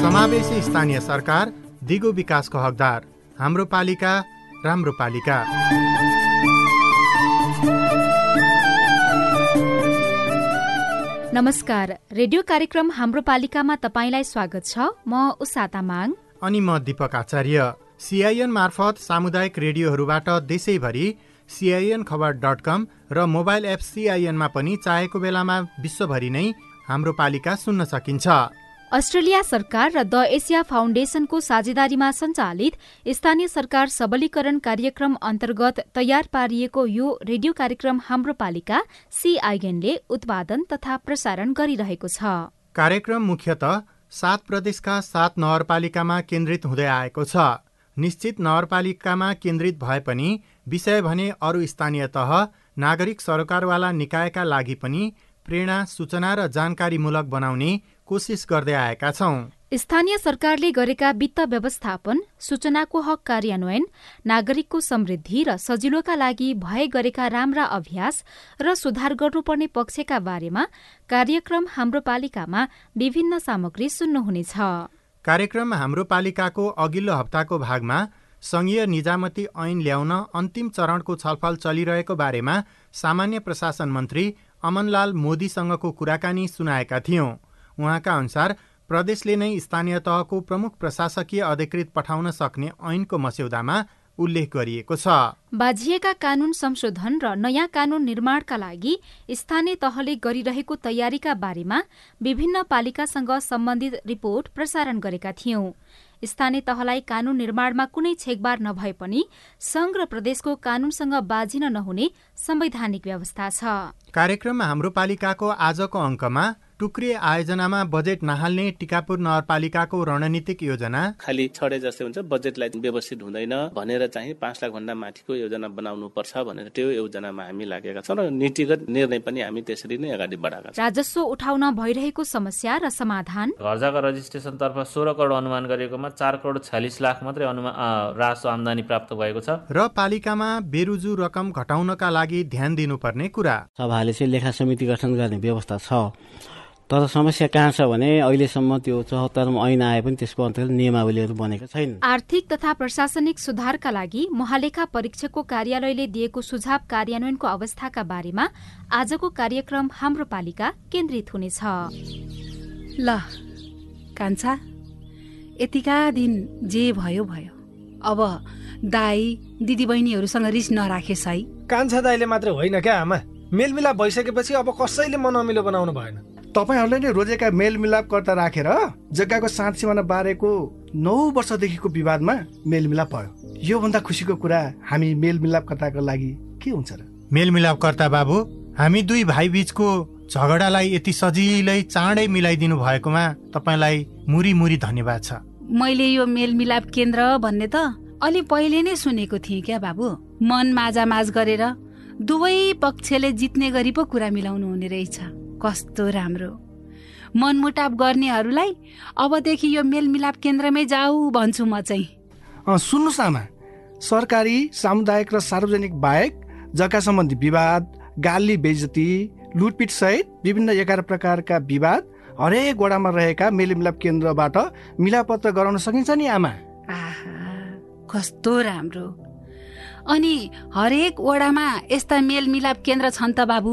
समावेशी स्थानीय सरकार दिगो विकासको हकदार। हाम्रो पालिका राम्रो पालिका। नमस्कार। रेडियो कार्यक्रम हाम्रो पालिकामा तपाईँलाई स्वागत छ। म उषा तामाङ। अनि म दीपक आचार्य। सिआइएन मार्फत सामुदायिक रेडियोहरूबाट देशैभरि सिआइएन खबर डट कम र मोबाइल एप सिआइएनमा पनि चाहेको बेलामा विश्वभरि नै हाम्रो पालिका सुन्न सकिन्छ। अस्ट्रेलिया सरकार र द एसिया फाउन्डेशनको साझेदारीमा सञ्चालित स्थानीय सरकार सबलीकरण कार्यक्रम अन्तर्गत तयार पारिएको यो रेडियो कार्यक्रम हाम्रो पालिका सीआईएनले उत्पादन तथा प्रसारण गरिरहेको छ। कार्यक्रम मुख्यत सात प्रदेशका सात नगरपालिकामा केन्द्रित हुँदै आएको छ। निश्चित नगरपालिकामा केन्द्रित भए पनि विषय भने अरू स्थानीय तह नागरिक सरकारवाला निकायका लागि पनि प्रेरणा सूचना र जानकारीमूलक बनाउने कोसिस गर्दै आएका छौं। स्थानीय सरकारले गरेका वित्त व्यवस्थापन सूचनाको हक कार्यान्वयन नागरिकको समृद्धि र सजिलोका लागि भए गरेका राम्रा अभ्यास र सुधार गर्नुपर्ने पक्षका बारेमा कार्यक्रम हाम्रो पालिकामा विभिन्न सामग्री सुन्नुहुनेछ। कार्यक्रम हाम्रो पालिकाको अघिल्लो हप्ताको भागमा संघीय निजामती ऐन ल्याउन अन्तिम चरणको छलफल चलिरहेको बारेमा सामान्य प्रशासन मन्त्री अमनलाल मोदीसँगको कुराकानी सुनाएका थियौं। उहाँका अनुसार प्रदेशले नै स्थानीय तहको प्रमुख प्रशासकीय अधिकृत पठाउन सक्ने ऐनको मस्यौदामा उल्लेख गरिएको छ। बाझिएका कानून संशोधन र नयाँ कानून निर्माणका लागि स्थानीय तहले गरिरहेको तयारीका बारेमा विभिन्न पालिकासँग सम्बन्धित रिपोर्ट प्रसारण गरेका थियौं। स्थानीय तहलाई कानून निर्माणमा कुनै छेकबार नभए पनि संघ र प्रदेशको कानूनसँग बाजिन नहुने संवैधानिक व्यवस्था छ। कार्यक्रम हाम्रो पालिकाको आजको अङ्कमा टुक्रिए आयोजनामा बजेट नहाल्ने टिकापुर नगरपालिकाको रणनीतिक योजना। खालि छडे जस्तै हुन्छ बजेटलाई व्यवस्थित हुँदैन भनेर चाहिँ पाँच लाख भन्दा माथिको योजना बनाउनु पर्छ भनेर त्यो योजनामा हामी लागेका छौँ र नीतिगत निर्णय पनि हामी त्यसरी नै अगाडि बढाएका छौँ। राजस्व उठाउन भइरहेको समस्या र समाधान? घर जग्गा रजिस्ट्रेसनतर्फ सोह्र करोड अनुमान गरिएकोमा चार करोड छ्यालिस लाख मात्रै अनुमान राजस्व आमदानी प्राप्त भएको छ। र पालिकामा बेरुजु रकम घटाउनका लागि ध्यान दिनुपर्ने कुरा। सभाले चाहिँ लेखा समिति गठन गर्ने व्यवस्था छ। तर समस्या कहाँ छ भने अहिलेसम्म त्यो चौहत्तरमा ऐन आए पनि त्यसको अन्तर्गत नियमावलीहरू बनेको छैन आर्थिक तथा प्रशासनिक सुधारका लागि महालेखा परीक्षकको कार्यालयले दिएको सुझाव कार्यान्वयनको अवस्थाका बारेमा आजको कार्यक्रम हाम्रो पालिका केन्द्रित हुनेछ। ल कान्छा यतिका दिन जे भयो भयो। अब दाई दिदीबहिनीहरूसँग रिस नराखेस् है। कान्छा दाईले मात्र होइन क्या आमा? मेलमिलाप भइसकेपछि अब कसैले मनमिलो बनाउनु भएन। तपाईँहरूले नै रोजेका मेलमिलापकर्ता राखेर जग्गाको साँच सिमाना बारेको नौ वर्षदेखिको विवादमा मेलमिलाप भयो। योभन्दा खुसीको कुरा हामी मेलमिलापकर्ताको लागि के हुन्छ र? मेलमिलापकर्ता बाबु हामी दुई भाइ बीचको झगडालाई यति सजिलै चाँडै मिलाइदिनु भएकोमा तपाईँलाई मुरी मुरी धन्यवाद छ। मैले यो मेलमिलाप केन्द्र भन्ने त अलि पहिले नै सुनेको थिएँ क्या बाबु। मन माझामाझ गरेर दुवै पक्षले जित्ने गरी पो कुरा मिलाउनु हुने रहेछ। कस्तो राम्रो। मनमुटाप गर्नेहरूलाई अबदेखि यो मेलमिलाप केन्द्रमै जाऊ भन्छु म चाहिँ। सुन्नुहोस् आमा। सरकारी सामुदायिक र सार्वजनिक बाहेक जग्गा सम्बन्धी विवाद गाली बेजती लुटपिट सहित विभिन्न एघार प्रकारका विवाद हरेक वडामा रहेका मेलमिलाप केन्द्रबाट मिलापत्र गराउन सकिन्छ नि आमा। कस्तो राम्रो। अनि हरेक वडामा यस्ता मेलमिलाप केन्द्र छन् त बाबु।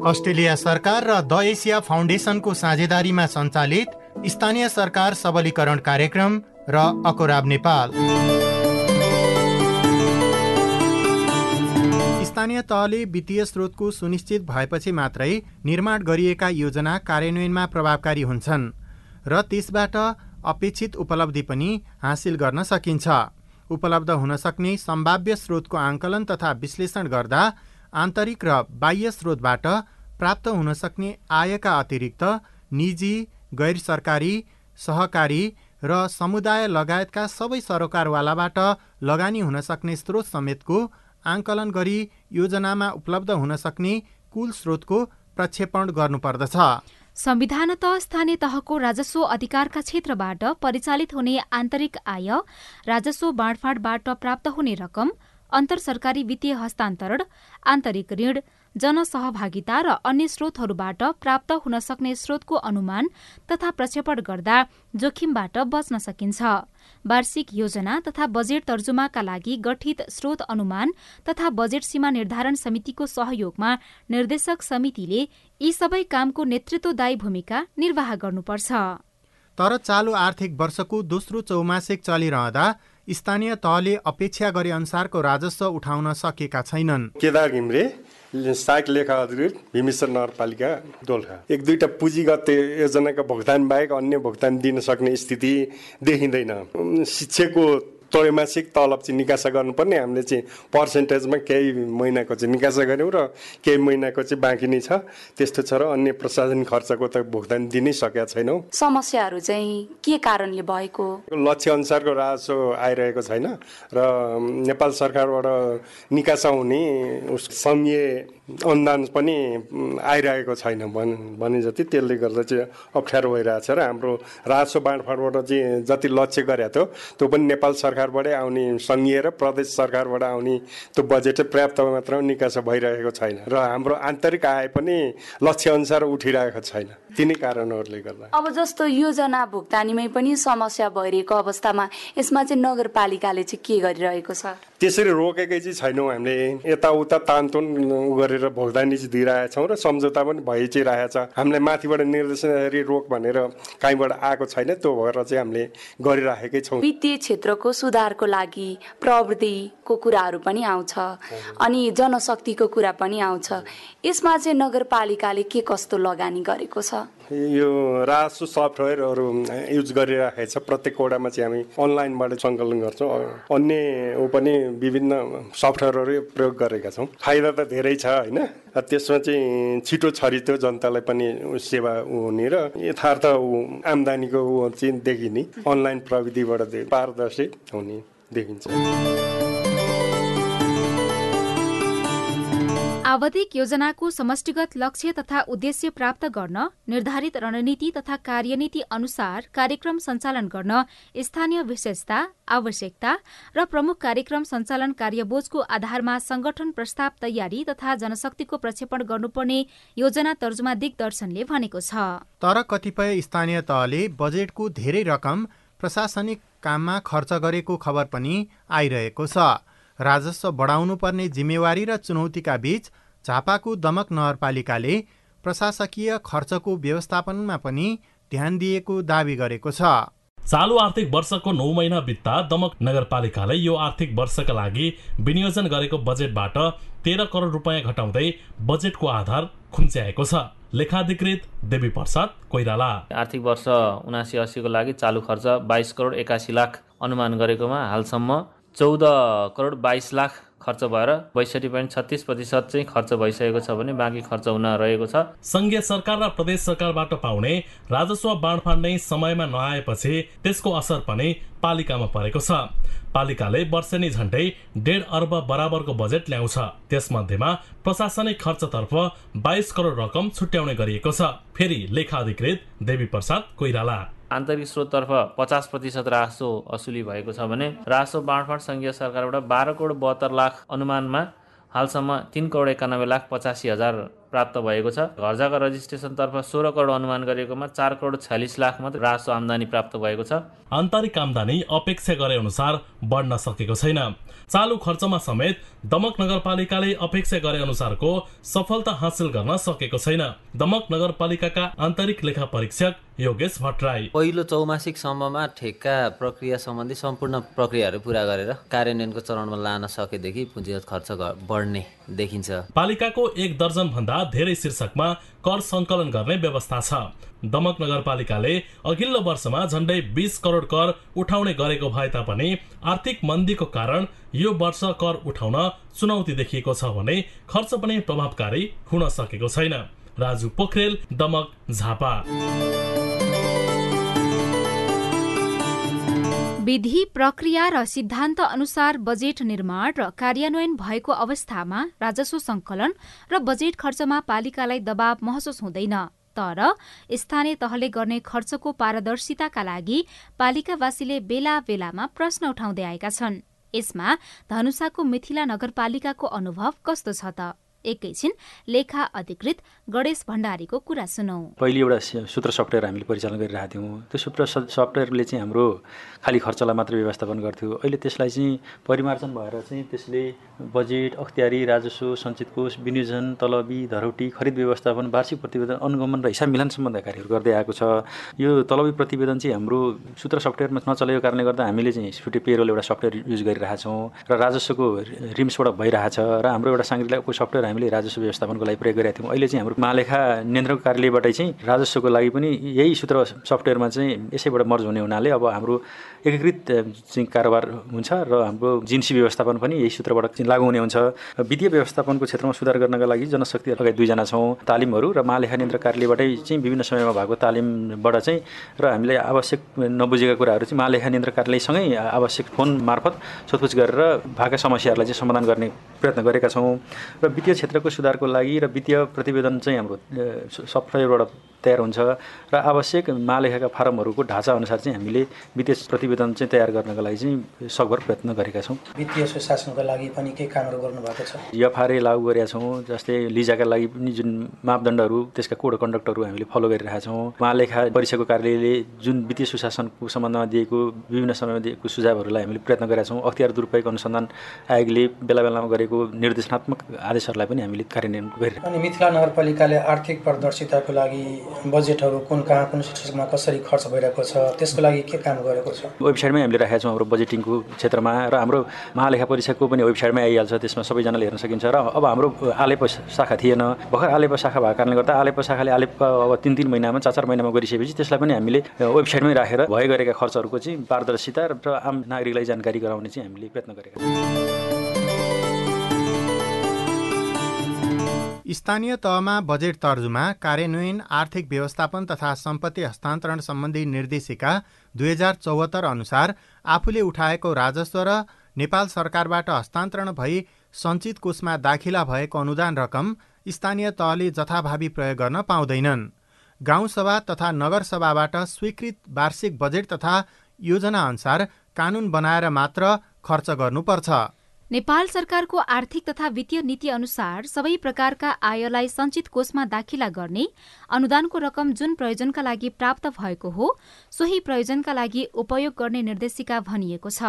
अस्ट्रेलिया सरकार र द एसिया फाउन्डेसनको साझेदारीमा सञ्चालित स्थानीय सरकार सबलीकरण कार्यक्रम र अकोराब नेपाल। स्थानीय तहले वित्तीय स्रोतको सुनिश्चित भएपछि मात्रै निर्माण गरिएका योजना कार्यान्वयनमा प्रभावकारी हुन्छन् र त्यसबाट अपेक्षित उपलब्धि पनि हासिल गर्न सकिन्छ। उपलब्ध हुन सक्ने सम्भाव्य स्रोतको आङ्कलन तथा विश्लेषण गर्दा आन्तरिक र बाह्य स्रोतबाट प्राप्त हुन सक्ने आयका अतिरिक्त निजी गैर सरकारी सहकारी र समुदाय लगायतका सबै सरोकारवालाबाट लगानी हुन सक्ने स्रोत समेतको आङ्कलन गरी योजनामा उपलब्ध हुन सक्ने कुल स्रोतको प्रक्षेपण गर्नुपर्दछ। संविधानत स्थानीय तहको राजस्व अधिकारका क्षेत्रबाट परिचालित हुने आन्तरिक आय राजस्व बाँडफाँडबाट प्राप्त हुने रकम अन्तर सरकारी वित्तीय हस्तान्तरण आन्तरिक ऋण जनसहभागिता र अन्य स्रोतहरूबाट प्राप्त हुन सक्ने स्रोतको अनुमान तथा प्रक्षेपण गर्दा जोखिमबाट बच्न सकिन्छ। वार्षिक योजना तथा बजेट तर्जुमाका लागि गठित स्रोत अनुमान तथा बजेट सीमा निर्धारण समितिको सहयोगमा निर्देशक समितिले यी सबै कामको नेतृत्वदायी भूमिका निर्वाह गर्नुपर्छ। तर चालु आर्थिक वर्षको दोस्रो चौमासिक चलिरहँदा स्थानीय तहले अपेक्षा गरे अनुसारको राजस्व उठाउन सकेका छैनन्। केदार घिम्रे सहायक लेखा अधिकृत भीमेश्वर नगरपालिका दोलखा। एक दुईवटा पुँजीगत योजनाका भुक्तान बाहेक अन्य भुक्तान दिन सक्ने स्थिति देखिँदैन। शिक्षकको त्रैमासिक तलब चाहिँ निकासा गर्नुपर्ने। हामीले चाहिँ पर्सेन्टेजमा केही महिनाको चाहिँ निकासा गऱ्यौँ र केही महिनाको चाहिँ बाँकी नै छ। त्यस्तो छ र अन्य प्रशासन खर्चको त भुक्तान दिनै सकेका छैनौँ। समस्याहरू चाहिँ के कारणले भएको? लक्ष्य अनुसारको राजस्व आइरहेको छैन र नेपाल सरकारबाट निकासा हुने सङ्घीय अनुदान पनि आइरहेको छैन भने जति त्यसले गर्दा चाहिँ अप्ठ्यारो भइरहेछ र हाम्रो राजस्व बाँडफाँडबाट चाहिँ जति लक्ष्य गरेको थियो त्यो पनि नेपाल सरकारबाटै आउने सङ्घीय र प्रदेश सरकारबाट आउने त्यो बजेट पर्याप्त मात्रामा निकासा भइरहेको छैन र हाम्रो आन्तरिक आय पनि लक्ष्य अनुसार उठिरहेको छैन। तिनै कारणहरूले गर्दा। अब जस्तो योजना भुक्तानीमै पनि समस्या भइरहेको अवस्थामा यसमा चाहिँ नगरपालिकाले चाहिँ के गरिरहेको छ? त्यसरी रोकेकै चाहिँ छैनौँ हामीले। यताउता तानतुन गरेर भुक्तानी चाहिँ दिइरहेछौँ र सम्झौता पनि भइ चाहिँ रहेछ हामीलाई माथिबाट निर्देशन रोक भनेर कहीँबाट आएको छैन त्यो भएर चाहिँ हामीले गरिराखेकै छौँ। वित्तीय क्षेत्रको सुधारको लागि प्रविधिको कुराहरू पनि आउँछ अनि जनशक्तिको कुरा पनि आउँछ। यसमा चाहिँ नगरपालिकाले के कस्तो लगानी गरेको छ? यो रासु सफ्टवेयरहरू युज गरिराखेको छ प्रत्येक वडामा चाहिँ हामी अनलाइनबाट सङ्कलन गर्छौँ। अन्य ऊ पनि विभिन्न सफ्टवेयरहरू प्रयोग गरेका छौँ। फाइदा त धेरै छ होइन? त्यसमा चाहिँ छिटो छरितो जनतालाई पनि सेवा हुने र यथार्थ आम्दानीको चाहिँ देखिने अनलाइन प्रविधिबाट पारदर्शी हुने देखिन्छ। आवधिक योजनाको समष्टिगत लक्ष्य तथा उद्देश्य प्राप्त गर्न निर्धारित रणनीति तथा कार्यनीति अनुसार कार्यक्रम सञ्चालन गर्न स्थानीय विशेषता आवश्यकता र प्रमुख कार्यक्रम सञ्चालन कार्यबोजको आधारमा संगठन प्रस्ताव तयारी तथा जनशक्तिको प्रक्षेपण गर्नुपर्ने योजना तर्जुमा दिग्दर्शनले भनेको छ। तर कतिपय स्थानीय तहले बजेटको धेरै रकम प्रशासनिक काममा खर्च गरेको खबर पनि आइरहेको छ। राजस्व बढाउनु पर्ने जिम्मेवारी र चुनौतीका बीच झापाको दमक नगरपालिकाले प्रशासकीय खर्चको व्यवस्थापनमा पनि ध्यान दिएको दावी गरेको छ। चालु आर्थिक वर्षको नौ महिना बित्दा दमक नगरपालिकाले यो आर्थिक वर्षका लागि विनियोजन गरेको बजेटबाट तेह्र करोड रुपियाँ घटाउँदै बजेटको आधार खुम्च्याएको छ। लेखाधिकृत देवी प्रसाद कोइराला। आर्थिक वर्ष उनासी अस्सीको लागि चालु खर्च बाइस करोड एकासी लाख अनुमान गरेकोमा हालसम्म चौध करोड बाइस लाख खर्च भएर बैसठी पोइन्ट छत्तिस प्रतिशत चाहिँ खर्च भइसकेको छ भने बाँकी खर्च हुन रहेको छ। सङ्घीय सरकार र प्रदेश सरकारबाट पाउने राजस्व बाँडफाँड नै समयमा नआएपछि त्यसको असर पनि पालिकामा परेको छ। पालिकाले वर्षेनी झन्डै डेढ अर्ब बराबरको बजेट ल्याउँछ। त्यसमध्येमा प्रशासनिक खर्चतर्फ बाइस करोड रकम छुट्याउने गरिएको छ। फेरि लेखा अधिकृत देवी प्रसाद कोइराला। आन्तरिक स्रोततर्फ पचास प्रतिशत रासो असुली भएको छ भने रासो बाँडफाँड सङ्घीय सरकारबाट बाह्र करोड बहत्तर लाख अनुमानमा हालसम्म तिन करोड एकानब्बे लाख पचासी हजार प्राप्त भएको छ। घर जग्गा रजिस्ट्रेसनतर्फ सोह्र करोड अनुमान गरेकोमा चार करोड छ्यालिस लाख मात्रै रासो आमदानी प्राप्त भएको छ। आन्तरिक आमदानी अपेक्षा गरे अनुसार बढ्न सकेको छैन। चालु खर्चमा समेत दमक नगरपालिकाले अपेक्षा गरे अनुसारको सफलता हासिल गर्न सकेको छैन। दमक नगरपालिकाका आन्तरिक लेखा परीक्षक योगेश भट्टराई। पहिलो चौमासिक सम्ममा ठेक्का प्रक्रिया सम्बन्धी सम्पूर्ण प्रक्रियाहरू पूरा गरेर कार्यान्वयनको चरणमा लान सकेदेखि पुँजीगत खर्च बढ्ने देखिन्छ। पालिकाको एक दर्जन भन्दा धेरै शीर्षकमा कर सङ्कलन गर्ने व्यवस्था छ। दमक नगरपालिकाले अघिल्लो वर्षमा झण्डै बिस करोड कर उठाउने गरेको भए तापनि आर्थिक मन्दीको कारण यो वर्ष कर उठाउन चुनौती देखिएको छ भने खर्च पनि प्रभावकारी हुन सकेको छैन। राजु पोखरेल दमक झापा। विधि प्रक्रिया र सिद्धान्त अनुसार बजेट निर्माण र कार्यान्वयन भएको अवस्थामा राजस्व संकलन र बजेट खर्चमा पालिकालाई दबाव महसुस हुँदैन। तर स्थानीय तहले गर्ने खर्चको पारदर्शिताका लागि पालिकावासीले बेला बेलामा प्रश्न उठाउँदै आएका छन्। यसमा धनुषाको मिथिला नगरपालिकाको अनुभव कस्तो छ त? एकैछिन लेखा अधिकृत गणेश भण्डारीको कुरा सुनौ। पहिले एउटा सूत्र सफ्टवेयर हामीले परिचालन गरिरहेको थियौँ। त्यो सूत्र सफ्टवेयरले चाहिँ हाम्रो खालि खर्चलाई मात्र व्यवस्थापन गर्थ्यो। अहिले त्यसलाई चाहिँ परिमार्जन भएर चाहिँ त्यसले बजेट अख्तियारी राजस्व सञ्चित कोष विनियोजन तलबी धरौटी खरिद व्यवस्थापन वार्षिक प्रतिवेदन अनुगमन र हिसाब मिलान सम्बन्धी कार्यहरू गर्दै आएको छ। यो तलबी प्रतिवेदन चाहिँ हाम्रो सूत्र सफ्टवेयरमा नचलेको कारणले गर्दा हामीले चाहिँ स्फुटे पेरोल एउटा सफ्टवेयर युज गरिरहेछौँ र राजस्वको रिम्सबाट भइरहेछ। र हाम्रो एउटा साङ्ग्रिलाको सफ्टवेयर हामीले राजस्व व्यवस्थापनको लागि प्रयोग गरेका थियौँ। अहिले चाहिँ हाम्रो महालेखा नियन्त्रक कार्यालयबाटै चाहिँ राजस्वको लागि पनि यही सूत्र सफ्टवेयरमा चाहिँ यसैबाट मर्ज हुने हुनाले अब हाम्रो एकीकृत चाहिँ कारोबार हुन्छ र हाम्रो जिन्सी व्यवस्थापन पनि यही सूत्रबाट चाहिँ लागू हुने हुन्छ। वित्तीय व्यवस्थापनको क्षेत्रमा सुधार गर्नका लागि जनशक्ति लगायत दुईजना छौँ तालिमहरू र महालेखा नियन्त्र कार्यालयबाटै चाहिँ विभिन्न समयमा भएको तालिमबाट चाहिँ र हामीले आवश्यक नबुझेका कुराहरू चाहिँ महालेखा नियन्त्र कार्यालयसँगै आवश्यक फोन मार्फत सोधपुछ गरेर भएका समस्याहरूलाई चाहिँ समाधान गर्ने प्रयत्न गरेका छौँ। र वित्तीय क्षेत्रको सुधारको लागि र वित्तीय प्रतिवेदन चाहिँ हाम्रो सफ्टवेयरबाट तयार हुन्छ र आवश्यक महालेखाका फारमहरूको ढाँचा अनुसार चाहिँ हामीले वित्तीय प्रतिवेदन चाहिँ तयार गर्नको लागि चाहिँ सकभर प्रयत्न गरेका छौँ। वित्तीय सुशासनको लागि पनि केही कामहरू गर्नुभएको छ? एफआरए लागू गरेका छौँ जस्तै लिजाका लागि पनि जुन मापदण्डहरू त्यसका कोड कन्डक्टहरू हामीले फलो गरिरहेका छौँ। महालेखा परिषदको कार्यालयले जुन वित्तीय सुशासनको सम्बन्धमा दिएको विभिन्न समयमा दिएको सुझावहरूलाई हामीले प्रयत्न गरेका छौँ। अख्तियार दुरुपयोग अनुसन्धान आयोगले बेला बेलामा गरेको निर्देशनात्मक आदेशहरूलाई पनि हामीले कार्यान्वयन गरिरहेका अनि मिथिला नगरपालिकाले आर्थिक पारदर्शिताको लागि बजेटहरू कुन कहाँ कुन शीर्षकमा कसरी खर्च भइरहेको छ त्यसको लागि के काम गरेको छ? वेबसाइटमै हामीले राखेका छौँ हाम्रो बजेटिङको क्षेत्रमा र हाम्रो महालेखा परिषदको पनि वेबसाइटमै आइहाल्छ त्यसमा सबैजनाले हेर्न सकिन्छ र अब हाम्रो आलेप शाखा थिएन। भर्खर आलेप शाखा भएको कारणले गर्दा आलेप शाखाले आलेप अब तिन तिन महिनामा चार चार महिनामा गरिसकेपछि त्यसलाई पनि हामीले वेबसाइटमै राखेर भए गरेका खर्चहरूको चाहिँ पारदर्शिता र आम नागरिकलाई जानकारी गराउने चाहिँ हामीले प्रयत्न गरेका छौँ। स्थानीय तहमा बजेट तर्जुमा कार्यान्वयन आर्थिक व्यवस्थापन तथा सम्पत्ति हस्तान्तरण सम्बन्धी निर्देशिका दुई हजार चौहत्तर अनुसार आफूले उठाएको राजस्व र नेपाल सरकारबाट हस्तान्तरण भई सञ्चित कोषमा दाखिला भएको अनुदान रकम स्थानीय तहले जथाभावी प्रयोग गर्न पाउँदैनन्। गाउँसभा तथा नगरसभाबाट स्वीकृत वार्षिक बजेट तथा योजना अनुसार कानुन बनाएर मात्र खर्च गर्नुपर्छ। नेपाल सरकारको आर्थिक तथा वित्तीय नीति अनुसार सबै प्रकारका आयलाई सञ्चित कोषमा दाखिला गर्ने अनुदानको रकम जुन प्रयोजनका लागि प्राप्त भएको हो सोही प्रयोजनका लागि उपयोग गर्ने निर्देशिका भनिएको छ।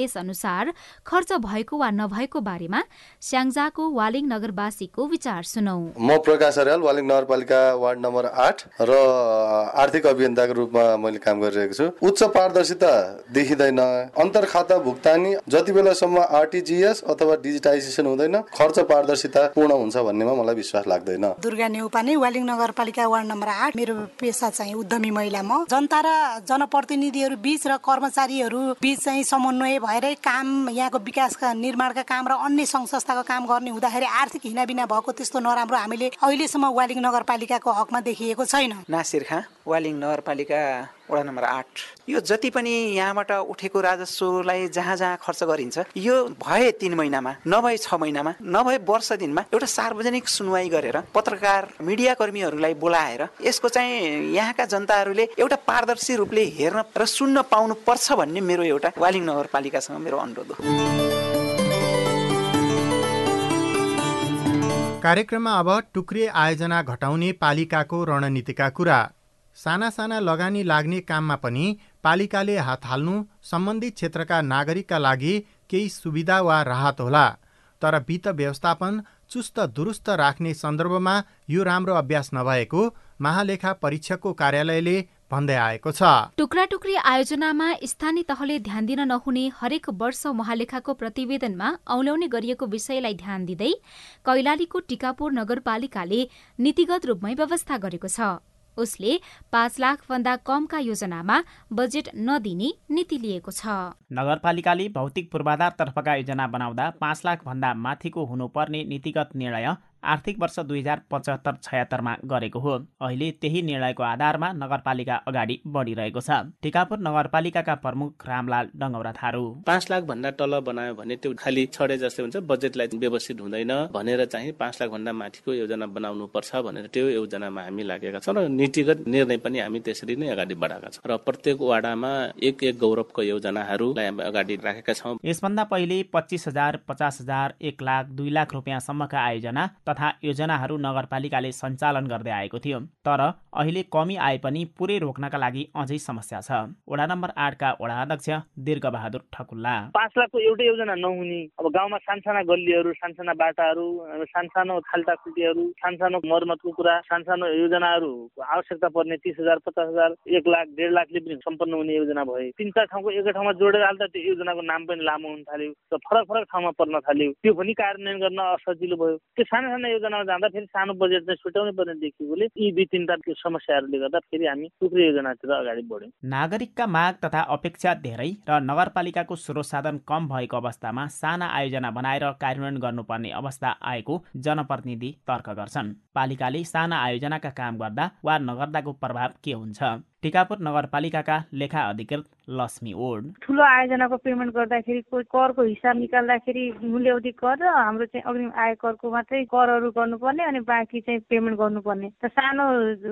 त्यसअनुसार खर्च भएको वा नभएको बारेमा स्याङ्जाको वालिङ नगरवासीको विचार सुनौ। म प्रकाश अर्याल वालिङ नगरपालिका वार्ड नम्बर आठ र आर्थिक अभियन्ताको रूपमा मैले काम गरिरहेको छु। उच्च पारदर्शिता देखिँदैन अन्तर खाता भुक्तानी जति बेलासम्म आरटिजिएस अथवा डिजिटाइजेसन हुँदैन खर्च पारदर्शिता पूर्ण हुन्छ भन्नेमा मलाई विश्वास लाग्दैन। दुर्गा नेउपाने वालिङ नगरपालिका वार्ड नम्बर आठ मेरो पेसा चाहिँ उद्यमी महिला म। जनता र जनप्रतिनिधिहरू बीच र कर्मचारीहरू बीच चाहिँ समन्वय भएरै काम यहाँको विकासका निर्माणका काम र अन्य सङ्घ संस्थाको काम गर्ने हुँदाखेरि आर्थिक हिनाबिना भएको त्यस्तो नराम्रो हामीले अहिलेसम्म वालिङ नगरपालिकाको हकमा देखिएको छैन। नासिर खाँ वालिङ नगरपालिका वडा नम्बर आठ। यो जति पनि यहाँबाट उठेको राजस्वलाई जहाँ जहाँ खर्च गरिन्छ यो भए तिन महिनामा नभए छ महिनामा नभए वर्ष दिनमा एउटा सार्वजनिक सुनवाई गरेर पत्रकार मिडिया कर्मीहरूलाई बोलाएर यसको चाहिँ यहाँका जनताहरूले एउटा पारदर्शी रूपले हेर्न र सुन्न पाउनु पर्छ भन्ने मेरो एउटा वालिङ नगरपालिकासँग मेरो अनुरोध हो। कार्यक्रममा अब टुक्रे आयोजना घटाउने पालिकाको रणनीतिका कुरा। साना साना लगानी लाग्ने काममा पनि पालिकाले हात हाल्नु सम्बन्धित क्षेत्रका नागरिकका लागि केही सुविधा वा राहत होला। तर वित्त व्यवस्थापन चुस्त दुरुस्त राख्ने सन्दर्भमा यो राम्रो अभ्यास नभएको महालेखा परीक्षकको कार्यालयले भन्दै आएको छ। टुक्रा टुक्री आयोजनामा स्थानीय तहले ध्यान दिन नहुने हरेक वर्ष महालेखाको प्रतिवेदनमा औल्याउने गरिएको विषयलाई ध्यान दिँदै कैलालीको टिकापुर नगरपालिकाले नीतिगत रूपमै व्यवस्था गरेको छ। उसले पाँच लाख भन्दा कमका योजनामा बजेट नदिने नीति लिएको छ। नगरपालिकाले भौतिक पूर्वाधार तर्फका योजना बनाउँदा पाँच लाख भन्दा माथिको हुनुपर्ने नीतिगत निर्णय आर्थिक वर्ष दुई हजार पचहत्तर छयत्तरमा गरेको हो। अहिले त्यही निर्णयको आधारमा नगरपालिका अगाडि बढिरहेको छ। टिकापुर नगरपालिकाका प्रमुख रामलाल डङ्गौरा थारू। पाँच लाख भन्दा तल बनायो भने त्यो खालि छडे जस्तै हुन्छ बजेटलाई व्यवस्थित हुँदैन। भनेर चाहिँ पाँच लाख भन्दा माथिको योजना बनाउनु पर्छ भनेर त्यो योजनामा हामी लागेका छौँ र नीतिगत निर्णय पनि हामी त्यसरी नै अगाडि बढाएका छौँ। र प्रत्येक वाडामा एक एक गौरवको योजनाहरूलाई हामी अगाडि राखेका छौँ। यसभन्दा पहिले पच्चिस हजार पचास हजार एक लाख दुई लाख रुपियाँसम्मका आयोजना तथा योजनाहरू नगरपालिकाले सञ्चालन गर्दै आएको थियो तर अहिले कमी आए पनि पुरै रोक्नका लागि अझै समस्या छ। वडा नम्बर आठका वडा अध्यक्ष दीर्घबहादुर ठकुल्ला। पाँच लाखको एउटै योजना नहुने अब गाउँमा सानसाना गल्लीहरू सानसाना बाटाहरू सानसानो खाल्टाखुल्टीहरू सानसानो मर्मतको कुरा सानसानो योजनाहरू आवश्यकता पर्ने तिस हजार पचास हजार एक लाख डेढ लाखले पनि सम्पन्न हुने योजना भए तिन चार ठाउँको एकै ठाउँमा जोडेर हाल्दा त्यो योजनाको नाम पनि लामो हुन थाल्यो र फरक फरक ठाउँमा पर्न थाल्यो। त्यो पनि कार्यान्वयन गर्न असजिलो भयो। त्यो साना योजनामा जाँदा फेरि सानो बजेट चाहिँ छुट्याउनै पर्ने देखिएकोले यी दुई तिनवटा समस्याहरूले गर्दा फेरि हामी टुक्री योजनातिर अगाडि बढ्यौँ। नागरिकका माग तथा अपेक्षा धेरै र नगरपालिकाको स्रोत साधन कम भएको अवस्थामा साना आयोजना बनाएर कार्यान्वयन गर्नुपर्ने अवस्था आएको जनप्रतिनिधि तर्क गर्छन्। पालिकाले साना आयोजनाका काम गर्दा वा नगर्दाको प्रभाव के हुन्छ? टिकापुर नगरपालिकाका लेखा अधिकृत लक्ष्मी ओड। ठुलो आयोजनाको पेमेन्ट गर्दाखेरि करको हिसाब निकाल्दाखेरि मूल्यवधि कर र हाम्रो चाहिँ अग्रिम आय करको मात्रै करहरू गर्नुपर्ने अनि बाँकी चाहिँ पेमेन्ट गर्नुपर्ने। र सानो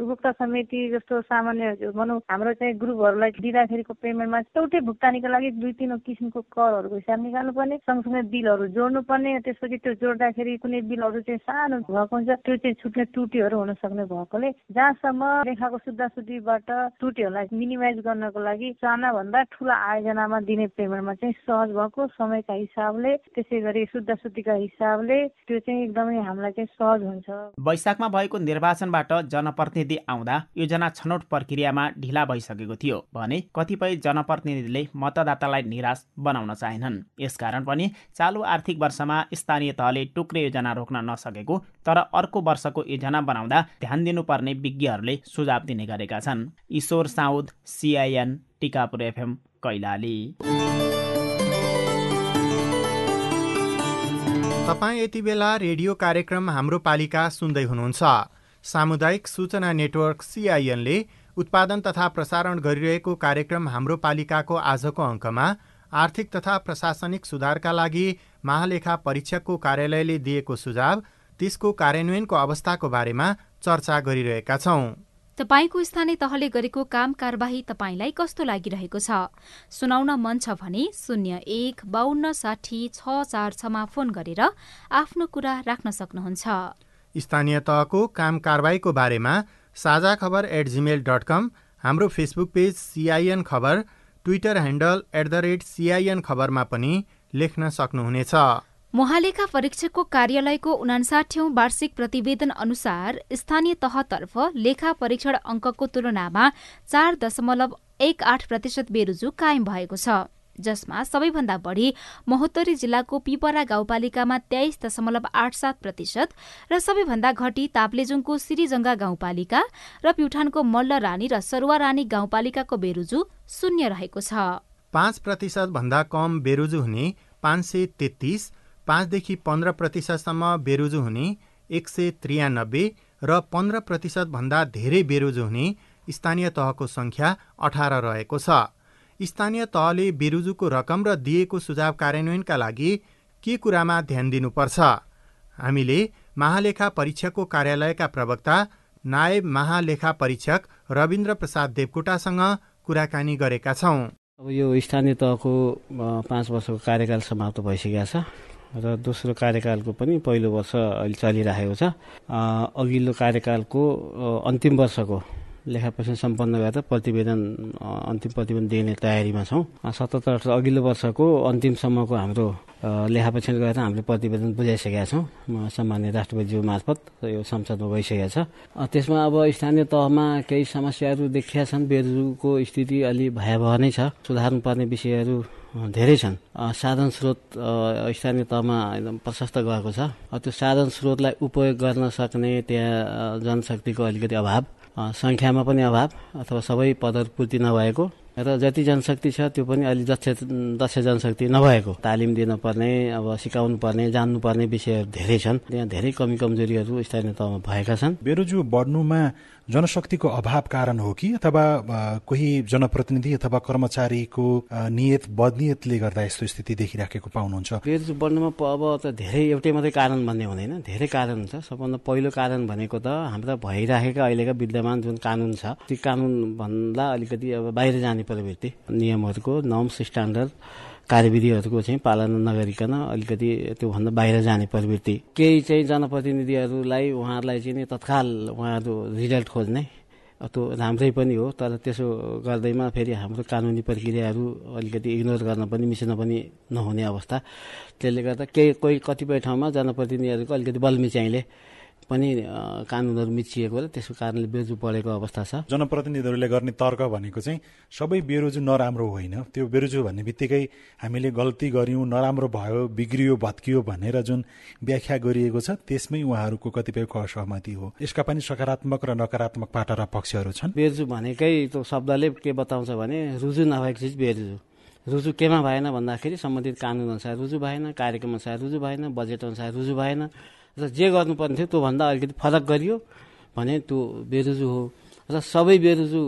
उपभोक्ता समिति जस्तो सामान्य भनौँ हाम्रो चाहिँ ग्रुपहरूलाई दिँदाखेरिको पेमेन्टमा एउटै भुक्तानीको लागि दुई तिन किसिमको करहरूको हिसाब निकाल्नुपर्ने सँगसँगै बिलहरू जोड्नुपर्ने त्यसपछि त्यो जोड्दाखेरि कुनै बिलहरू चाहिँ सानो भएको हुन्छ त्यो चाहिँ छुट्ने त्रुटिहरू हुन सक्ने भएकोले जहाँसम्म लेखाको शुद्ध शुद्धिबाट त्रुटिहरूलाई मिनिमाइज गर्नको लागि साना भन्दा ठुलो आयोजनामा दिने पेमेन्टमा चाहिँ सहज भएको समयका हिसाबले त्यसै गरी शुद्ध शुद्धिका हिसाबले त्यो चाहिँ एकदमै हामीलाई चाहिँ सहज हुन्छ। वैशाखमा भएको निर्वाचनबाट जनप्रतिनिधि आउँदा योजना छनौट प्रक्रियामा ढिला भइसकेको थियो भने कतिपय जनप्रतिनिधिले मतदातालाई निराश बनाउन चाहेनन्। यसकारण पनि चालु आर्थिक वर्षमा स्थानीय तहले टुक्रे योजना रोक्न नसकेको तर अर्को वर्षको योजना बनाउँदा ध्यान दिनुपर्ने विज्ञहरूले सुझाव दिने गरेका छन्। Ishwar Saud CIN Tikapur FM Kailali. तपाईँ यति बेला रेडियो कार्यक्रम हाम्रो पालिका सुन्दै हुनुहुन्छ। सामुदायिक सूचना नेटवर्क सिआइएनले उत्पादन तथा प्रसारण गरिरहेको कार्यक्रम हाम्रो पालिकाको आजको अङ्कमा आर्थिक तथा प्रशासनिक सुधारका लागि महालेखा परीक्षकको कार्यालयले दिएको सुझाव त्यसको कार्यान्वयनको अवस्थाको बारेमा चर्चा गरिरहेका छौँ। तपाईँको स्थानीय तहले गरेको काम कारवाही तपाईँलाई कस्तो लागिरहेको छ? सुनाउन मन छ भने शून्य एक बाहन्न साठी छ चार छमा फोन गरेर आफ्नो कुरा राख्न सक्नुहुन्छ। स्थानीय तहको काम कारवाहीको बारेमा साझा खबर एट जिमेल डट कम हाम्रो फेसबुक पेज सिआइएन खबर Twitter handle at the rate CIN खबरमा पनि लेख्न सक्नुहुनेछ। महालेखा परीक्षकको कार्यालयको उनासाठौं वार्षिक प्रतिवेदन अनुसार स्थानीय तहतर्फ लेखा परीक्षण अङ्कको तुलनामा चार दशमलव एक आठ प्रतिशत बेरुजु कायम भएको छ। जसमा सबैभन्दा बढी महोत्तरी जिल्लाको पिपरा गाउँपालिकामा तेइस दशमलव आठ सात प्रतिशत र सबैभन्दा घटी ताप्लेजुङको सिरिजङ्गा गाउँपालिका र प्युठानको मल्ल रानी र सरुवा रानी गाउँपालिकाको बेरुजु शून्य रहेको छ। पाँच प्रतिशत भन्दा कम बेरुजु हुने पाँच सय तेत्तिस पाँचदेखि पन्ध्र प्रतिशतसम्म बेरुजु हुने एक सय त्रियानब्बे र पन्ध्र प्रतिशतभन्दा धेरै बेरुजु हुने स्थानीय तहको सङ्ख्या अठार रहेको छ। स्थानीय तहले बेरुजुको रकम र दिएको सुझाव कार्यान्वयनका लागि के कुरामा ध्यान दिनुपर्छ? हामीले महालेखा परीक्षकको कार्यालयका प्रवक्ता नायब महालेखा परीक्षक रविन्द्र प्रसाद देवकोटासँग कुराकानी गरेका छौँ। अब यो स्थानीय तहको पाँच वर्षको कार्यकाल समाप्त भइसकेको छ। र दोस्रो कार्यकालको पनि पहिलो वर्ष अहिले चलिरहेको छ। अघिल्लो कार्यकालको अन्तिम वर्षको लेखा परीक्षण सम्पन्न गरेर प्रतिवेदन अन्तिम प्रतिवेदन दिने तयारीमा छौँ। सतहत्तर अघिल्लो वर्षको अन्तिमसम्मको हाम्रो लेखा परीक्षण गरेर हामीले प्रतिवेदन बुझाइसकेका छौँ। सामान्य राष्ट्रपतिज्यू मार्फत यो संसदमा गइसकेको छ। त्यसमा अब स्थानीय तहमा केही समस्याहरू देखिया छन्। बेरुजुको स्थिति अलि भयावह नै छ। सुधार्नुपर्ने विषयहरू धेरै छन्। साधन स्रोत स्थानीय तहमा एकदम प्रशस्त गएको छ। त्यो साधन स्रोतलाई उपयोग गर्न सक्ने त्यहाँ जनशक्तिको अलिकति अभाव सङ्ख्यामा पनि अभाव अथवा सबै पदहरू पूर्ति नभएको र जति जनशक्ति छ त्यो पनि अलि दक्ष दक्ष जनशक्ति नभएको। तालिम दिनुपर्ने अब सिकाउनु पर्ने जान्नुपर्ने विषयहरू धेरै छन्। त्यहाँ धेरै कमी कमजोरीहरू स्थानीय तहमा भएका छन्। बेरोजु बढ्नुमा जनशक्तिको अभाव कारण हो कि? अथवा कोही जनप्रतिनिधि अथवा कर्मचारीको नियत बदनियतले गर्दा यस्तो स्थिति देखिराखेको पाउनुहुन्छ? बेरोजु बढ्नुमा अब त धेरै एउटै मात्रै कारण भन्ने हुँदैन। धेरै कारण हुन्छ। सबभन्दा पहिलो कारण भनेको त हाम्रा भइराखेका अहिलेका विद्यमान जुन कानुन छ त्यो कानुन भन्दा अलिकति अब बाहिर जाने प्रवृत्ति नियमहरूको नर्म्स स्ट्यान्डर्ड कार्यविधिहरूको चाहिँ पालना नगरिकन अलिकति त्योभन्दा बाहिर जाने प्रवृत्ति। केही चाहिँ जनप्रतिनिधिहरूलाई उहाँहरूलाई चाहिँ तत्काल उहाँहरू रिजल्ट खोज्ने त्यो राम्रै पनि हो तर त्यसो गर्दैमा फेरि हाम्रो कानुनी प्रक्रियाहरू अलिकति इग्नोर गर्न पनि मिसिन पनि नहुने अवस्था। त्यसले गर्दा केही कोही कतिपय ठाउँमा जनप्रतिनिधिहरूको अलिकति बलमिच्याइले पनि कानुनहरू मिचिएको र त्यसको कारणले बेरोजु बढेको अवस्था छ। जनप्रतिनिधिहरूले गर्ने तर्क भनेको चाहिँ सबै बेरोजु नराम्रो होइन। त्यो बेरोजु भन्ने बित्तिकै हामीले गल्ती गऱ्यौँ नराम्रो भयो बिग्रियो भत्कियो भनेर जुन व्याख्या गरिएको छ त्यसमै उहाँहरूको कतिपय असहमति हो। यसका पनि सकारात्मक र नकारात्मक पाटा र पक्षहरू छन्। बेरोजु भनेकै त्यो शब्दले के बताउँछ भने रुजु नभएको चिज बेरोजु। रुजु केमा भएन भन्दाखेरि सम्बन्धित कानुन अनुसार रुजु भएन कार्यक्रम अनुसार रुजु भएन बजेट अनुसार रुजु भएन। र जे गर्नुपर्ने थियो त्योभन्दा अलिकति फरक गरियो भने त्यो बेरुजु हो। र सबै बेरुजु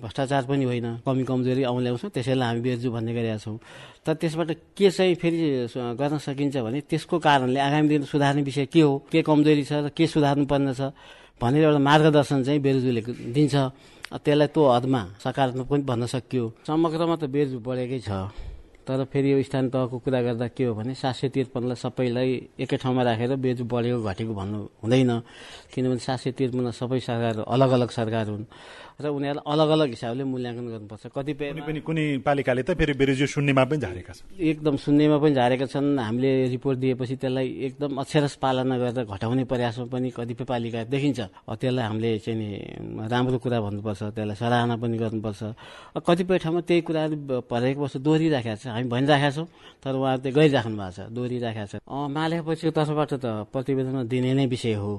भ्रष्टाचार पनि होइन कमी कमजोरी औँल्याउँछौँ त्यसैलाई हामी बेरुजु भन्ने गरेका छौँ। तर त्यसबाट के चाहिँ फेरि गर्न सकिन्छ भने त्यसको कारणले आगामी दिन सुधार्ने विषय के हो के कमजोरी छ र के सुधार्नुपर्ने छ भनेर एउटा मार्गदर्शन चाहिँ बेरुजुले दिन्छ। त्यसलाई त्यो हदमा सकारात्मक पनि भन्न सकियो। समग्रमा त बेरुजु बढेकै छ। तर फेरि यो स्थानीय तहको कुरा गर्दा के हो भने सात सय त्रिपन्नलाई सबैलाई एकै ठाउँमा राखेर बेज बढेको घटेको भन्नु हुँदैन। किनभने सात सय त्रिपन्न सबै सरकार अलग अलग सरकार हुन्। र उनीहरूलाई अलग अलग हिसाबले मूल्याङ्कन गर्नुपर्छ। कतिपय पनि कुनै पालिकाले त फेरि बेरोजु शून्यमा पनि झारेका छन्। एकदम शून्यमा पनि झारेका छन्। हामीले रिपोर्ट दिएपछि त्यसलाई एकदम अक्षरस पालना गरेर घटाउने प्रयासमा पनि कतिपय पालिका देखिन्छ। त्यसलाई हामीले चाहिँ नि राम्रो कुरा भन्नुपर्छ त्यसलाई सराहना पनि गर्नुपर्छ। कतिपय ठाउँमा त्यही कुराहरू परेको वर्ष दोहोरिराखेको छ। हामी भनिराखेका छौँ तर उहाँहरू चाहिँ गरिराख्नु भएको छ दोहोरिराखेको छ मालेपछिको तर्फबाट त प्रतिवेदनमा दिने नै विषय हो।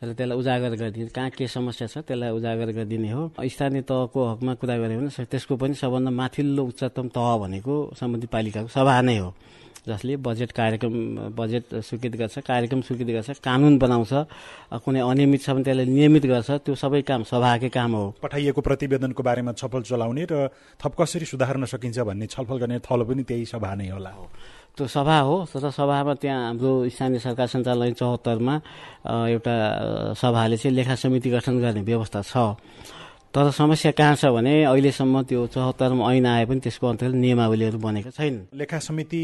र त्यसलाई उजागर गरिदिने। कहाँ के समस्या छ त्यसलाई उजागर गरिदिने हो। स्थानीय तहको हकमा कुरा गऱ्यो भने त्यसको पनि सबभन्दा माथिल्लो उच्चतम तह भनेको सम्बन्धित पालिकाको सभा नै हो। जसले बजेट कार्यक्रम बजेट स्वीकृत गर्छ कार्यक्रम स्वीकृत गर्छ कानुन बनाउँछ कुनै अनियमित छ भने त्यसलाई नियमित गर्छ त्यो सबै काम सभाकै काम हो। पठाइएको प्रतिवेदनको बारेमा छलफल चलाउने र थप कसरी सुधार्न सकिन्छ भन्ने छलफल गर्ने थलो पनि त्यही सभा नै होला। हो। त्यो सभा हो। तर सभामा त्यहाँ हाम्रो स्थानीय सरकार सञ्चालन चौहत्तरमा एउटा सभाले चाहिँ लेखा समिति गठन गर्ने व्यवस्था छ। तर समस्या कहाँ छ भने अहिलेसम्म त्यो चौहत्तरमा ऐन आए पनि त्यसको अन्तर्गत नियमावलीहरू बनेका छैन। लेखा समिति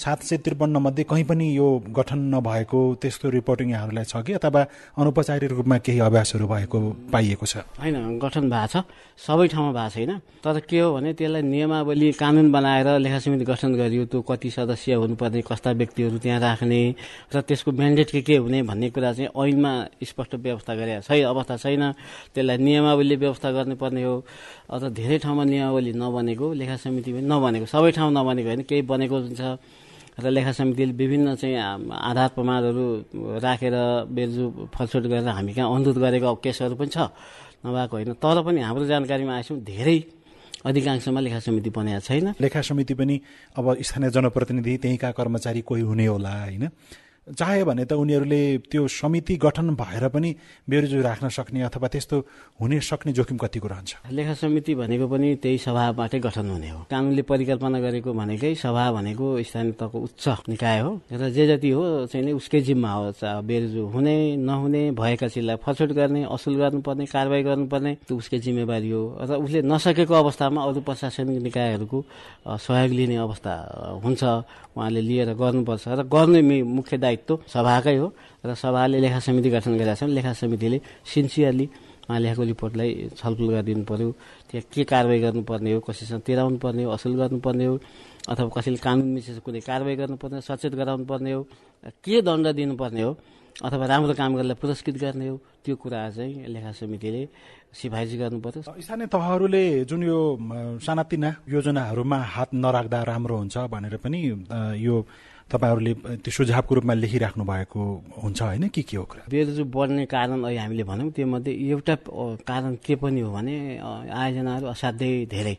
सात सय त्रिपन्न मध्ये कहीँ पनि यो गठन नभएको त्यस्तो रिपोर्टिङ यहाँहरूलाई छ कि अथवा अनौपचारिक रूपमा केही अभ्यासहरू भएको पाइएको छ? होइन गठन भएको छ। सबै ठाउँमा भएको छैन। तर के हो भने त्यसलाई नियमावली कानुन बनाएर लेखा समिति गठन गरियो त्यो कति सदस्य हुनुपर्ने कस्ता व्यक्तिहरू त्यहाँ राख्ने र त्यसको म्यान्डेट के के हुने भन्ने कुरा चाहिँ ऐनमा स्पष्ट व्यवस्था गरेका छैन अवस्था छैन। त्यसलाई नियमावली व्यवस्था व्यवस्था गर्नुपर्ने हो अथवा धेरै ठाउँमा नियमावली नबनेको लेखा समिति पनि नबनेको सबै ठाउँ नबनेको होइन केही बनेको हुन्छ। र लेखा समितिले विभिन्न चाहिँ आधार प्रमाणहरू राखेर बेरजु फलछुट गरेर हामी कहाँ अनुरोध गरेको केसहरू पनि छ नभएको होइन। तर पनि हाम्रो जानकारीमा आएछौँ धेरै अधिकांशमा लेखा समिति बनेको छैन। लेखा समिति पनि अब स्थानीय जनप्रतिनिधि त्यहीँका कर्मचारी कोही हुने होला होइन? चाह्यो भने त उनीहरूले त्यो समिति गठन भएर पनि बेरोजु राख्न सक्ने अथवा त्यस्तो हुने सक्ने जोखिम कतिको रहन्छ। लेखा समिति भनेको पनि त्यही सभाबाटै गठन हुने हो। कानुनले परिकल्पना गरेको भनेकै सभा भनेको स्थानीय तहको उच्च निकाय हो र जे जति हो चाहिँ उसकै जिम्मा हो। बेरोजु हुने नहुने भएका चिजलाई फलछुट गर्ने असुल गर्नुपर्ने कारवाही गर्नुपर्ने त्यो उसकै जिम्मेवारी हो। र उसले नसकेको अवस्थामा अरू प्रशासनिक निकायहरूको सहयोग लिने अवस्था हुन्छ। उहाँले लिएर गर्नुपर्छ र गर्ने मुख्य दायित्व सभाकै हो र सभाले लेखा समिति गठन गरेका छन्। लेखा समितिले सिन्सियरली उहाँले लेखेको रिपोर्टलाई छलफल गरिदिनु पर्यो। त्यहाँ के कारवाही गर्नुपर्ने हो कसैसँग तिराउनु पर्ने हो असुल गर्नुपर्ने हो अथवा कसैले कानुन मिचेर कुनै कारवाही गर्नुपर्ने हो सचेत गराउनु पर्ने हो के दण्ड दिनुपर्ने हो अथवा राम्रो काम गरेर पुरस्कृत गर्ने हो त्यो कुरा चाहिँ लेखा समितिले सिफारिस गर्नु पर्यो स्थानीय तहहरूले जुन यो सानातिना योजनाहरूमा हात नराख्दा राम्रो हुन्छ भनेर पनि यो तपाईँहरूले त्यो सुझावको रूपमा लेखिराख्नु भएको हुन्छ होइन? के के हो कुरा? बेरोजु बढ्ने कारण अहिले हामीले भनौँ त्यो मध्ये एउटा कारण के पनि हो भने आयोजनाहरू असाध्यै धेरै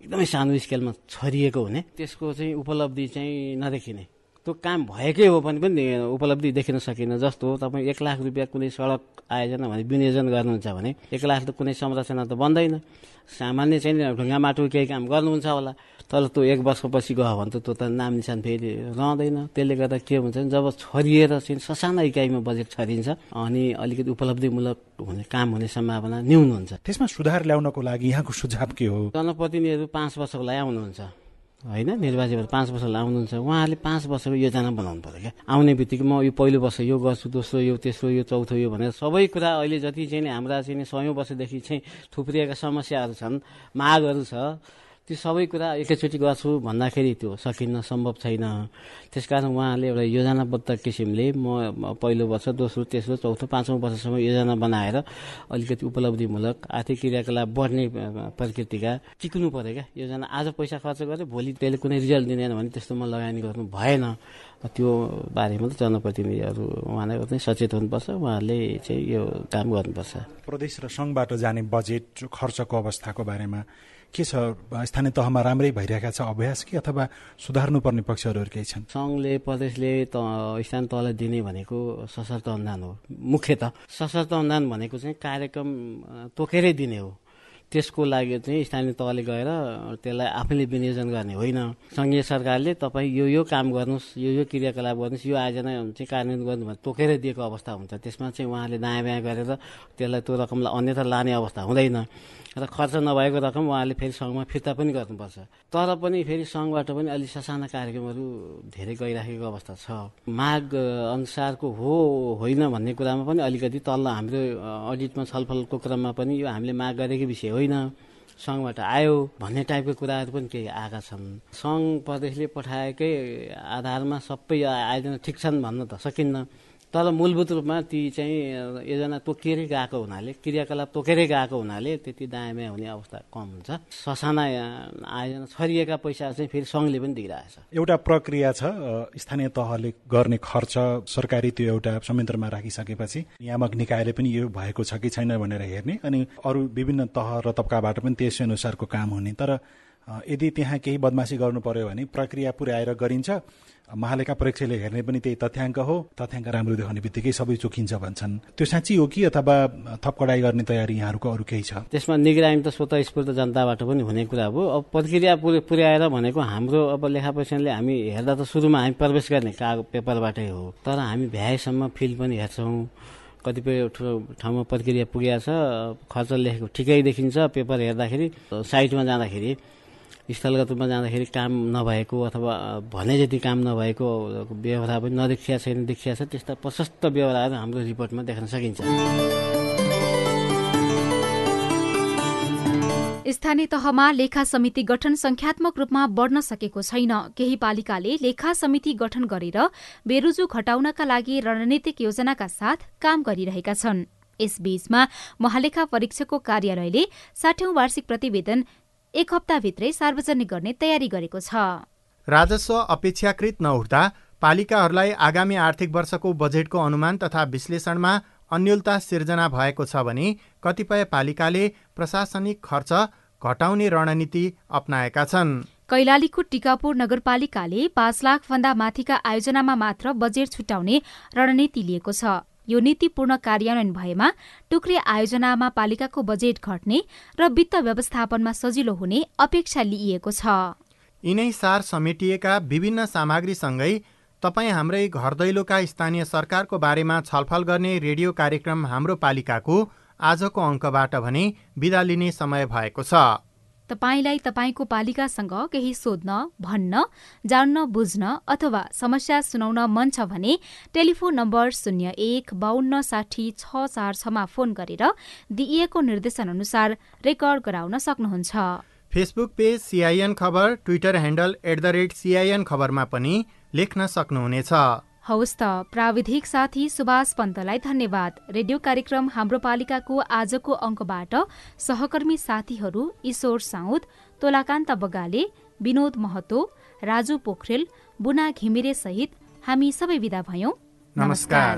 एकदमै सानो स्केलमा छरिएको हुने त्यसको चाहिँ उपलब्धि चाहिँ नदेखिने। त्यो काम भएकै हो भने पनि उपलब्धि देखिन सकिन जस्तो तपाईँ एक लाख रुपियाँ कुनै सडक आयोजना भने विनियोजन गर्नुहुन्छ भने एक लाख त कुनै संरचना त बन्दैन। सामान्य चाहिँ ढुङ्गा माटो केही काम गर्नुहुन्छ होला तर त्यो एक वर्षपछि गयो भने त त्यो त नाम निशान फेरि रहँदैन। त्यसले गर्दा के हुन्छ भने जब छरिएर चाहिँ ससाना इकाइमा बजेट छरिन्छ अनि अलिकति उपलब्धिमूलक हुने काम हुने सम्भावना न्यून हुन्छ। त्यसमा सुधार ल्याउनको लागि यहाँको सुझाव के हो? जनप्रतिनिधिहरू पाँच वर्षको लागि आउनुहुन्छ। होइन निर्वाचित भएर पाँच वर्ष आउनुहुन्छ उहाँहरूले पाँच वर्षको योजना बनाउनु पऱ्यो क्या। आउने बित्तिकै म यो पहिलो वर्ष यो गर्छु दोस्रो यो तेस्रो यो चौथो यो भनेर सबै कुरा अहिले जति चाहिँ हाम्रा चाहिँ सयौँ वर्षदेखि चाहिँ थुप्रिएका समस्याहरू छन् मागहरू छ। त्यो सबै कुरा एकैचोटि गर्छु भन्दाखेरि त्यो सकिन्न सम्भव छैन। त्यसकारण उहाँले एउटा योजनाबद्ध किसिमले म पहिलो वर्ष दोस्रो तेस्रो चौथो पाँचौँ वर्षसम्म योजना बनाएर अलिकति उपलब्धिमूलक आर्थिक क्रियाकलाप बढ्ने प्रकृतिका टिक्नु पऱ्यो क्या। योजना आज पैसा खर्च गरेँ भोलि त्यसले कुनै रिजल्ट दिँदैन भने त्यस्तोमा लगानी गर्नु भएन। त्यो बारेमा त जनप्रतिनिधिहरू उहाँलाई चाहिँ सचेत हुनुपर्छ। उहाँहरूले चाहिँ यो काम गर्नुपर्छ। प्रदेश र सङ्घबाट जाने बजेट खर्चको अवस्थाको बारेमा के छ? स्थानीय तहमा राम्रै भइरहेका छ अभ्यास कि अथवा सुधार्नुपर्ने पक्षहरू केही छन्? सङ्घले प्रदेशले त स्थानीय तहलाई दिने भनेको सशर्त अनुदान हो। मुख्यत सशर्त अनुदान भनेको चाहिँ कार्यक्रम तोकेरै दिने हो। त्यसको लागि चाहिँ स्थानीय तहले गएर त्यसलाई आफैले विनियोजन गर्ने होइन। सङ्घीय सरकारले तपाईँ यो यो काम गर्नुहोस् यो यो क्रियाकलाप गर्नुहोस् यो आयोजना चाहिँ कार्यान्वयन गर्नु भने तोकेर दिएको अवस्था हुन्छ। त्यसमा चाहिँ उहाँले दायाँ बायाँ गरेर त्यसलाई त्यो रकमलाई अन्यथा लाने अवस्था हुँदैन र खर्च नभएको रकम उहाँले फेरि सङ्घमा फिर्ता पनि गर्नुपर्छ। तर पनि फेरि सङ्घबाट पनि अलिक ससाना कार्यक्रमहरू धेरै गइराखेको अवस्था छ। माग अनुसारको हो होइन भन्ने कुरामा पनि अलिकति तल्ल हाम्रो अडिटमा छलफलको क्रममा पनि यो हामीले माग गरेकै विषय होइन। सङ्घबाट आयो भन्ने टाइपको कुराहरू पनि केही आएका छन्। सङ्घ प्रदेशले पठाएकै आधारमा सबै आयोजना ठिक छन् भन्न त सकिन्न। तर मूलभूत रूपमा ती चाहिँ योजना तोकिएरै गएको हुनाले क्रियाकलाप तोकेरै गएको हुनाले त्यति दायाँ हुने अवस्था कम हुन्छ। ससाना आयोजना छरिएका पैसा चाहिँ फेरि सङ्घले पनि दिइरहेछ। एउटा प्रक्रिया छ स्थानीय तहले गर्ने खर्च सरकारी त्यो एउटा संयन्त्रमा राखिसकेपछि नियामक निकायले पनि यो भएको छ कि छैन भनेर हेर्ने अनि अरू विभिन्न तह र तब्काबाट पनि त्यसै अनुसारको काम हुने। तर यदि त्यहाँ केही बदमासी गर्नु पर्यो भने प्रक्रिया पुर्याएर गरिन्छ। महालेखा परीक्षाले हेर्ने पनि त्यही तथ्याङ्क हो। तथ्याङ्क राम्रो देखाउने बित्तिकै सबै चोखिन्छ भन्छन्। त्यो साँच्ची हो कि अथवा थप कडाई गर्ने तयारी यहाँहरूको अरू केही छ? त्यसमा निगरानी त स्वतः स्फूर्त जनताबाट पनि हुने कुरा हो। अब प्रक्रिया पुर्याएर भनेको हाम्रो अब लेखा परीक्षणले हामी हेर्दा त सुरुमा हामी प्रवेश गर्ने काग पेपरबाटै हो। तर हामी भ्याएसम्म फिल्ड पनि हेर्छौँ। कतिपय ठाउँमा प्रक्रिया पुगेको छ। खर्च लेखेको ठिकै देखिन्छ। पेपर हेर्दाखेरि साइटमा जाँदाखेरि स्थलगत रूपमा जाँदाखेरि काम नभएको अथवा भने जति काम नभएको व्यवहार पनि नदेखिया छैन देखिया छ त्यस्ता प्रशस्त व्यवहारहरू हाम्रो रिपोर्टमा देख्न सकिन्छ। स्थानीय तहमा लेखा समिति गठन संख्यात्मक रूपमा बढ्न सकेको छैन। केही पालिकाले लेखा समिति गठन गरेर बेरुजु घटाउनका लागि रणनीतिक योजनाका साथ काम गरिरहेका छन्। यसबीचमा महालेखा परीक्षकको कार्यालयले साठौं वार्षिक प्रतिवेदन एक हप्ताभित्रै सार्वजनिक गर्ने तयारी गरेको छ। राजस्व अपेक्षाकृत नउठ्दा पालिकाहरूलाई आगामी आर्थिक वर्षको बजेटको अनुमान तथा विश्लेषणमा अन्यलता सिर्जना भएको छ भने कतिपय पालिकाले प्रशासनिक खर्च घटाउने रणनीति अप्नाएका छन्। कैलालीको टिकापुर नगरपालिकाले पाँच लाखभन्दा माथिका आयोजनामा मात्र बजेट छुट्याउने रणनीति लिएको छ। यो नीति पूर्ण कार्यान्वयन भएमा टुक्रे आयोजनामा पालिकाको बजेट घट्ने र वित्त व्यवस्थापनमा सजिलो हुने अपेक्षा लिइएको छ। यिनै सार समेटिएका विभिन्न सामग्रीसँगै तपाईँ हाम्रै घर दैलोका स्थानीय सरकारको बारेमा छलफल गर्ने रेडियो कार्यक्रम हाम्रो पालिकाको आजको अङ्कबाट भने विदा लिने समय भएको छ। तपाईँलाई तपाईँको पालिकासँग केही सोध्न भन्न जान्न बुझ्न अथवा समस्या सुनाउन मन छ भने टेलिफोन नम्बर शून्य एक बाहन्न साठी छ चार छमा फोन गरेर दिइएको निर्देशन अनुसार रेकर्ड गराउन सक्नुहुन्छ। फेसबुक पेज सिआइएन खबर Twitter handle at the rate CIN खबरमा पनि लेख्न सक्नुहुनेछ। हवस् त प्राविधिक साथी सुभाष पन्तलाई धन्यवाद। रेडियो कार्यक्रम हाम्रो पालिकाको आजको अङ्कबाट सहकर्मी साथीहरू ईश्वर साउद तोलाकान्त बगाले विनोद महतो राजु पोखरेल बुना घिमिरे सहित हामी सबै विदा भयौं। नमस्कार।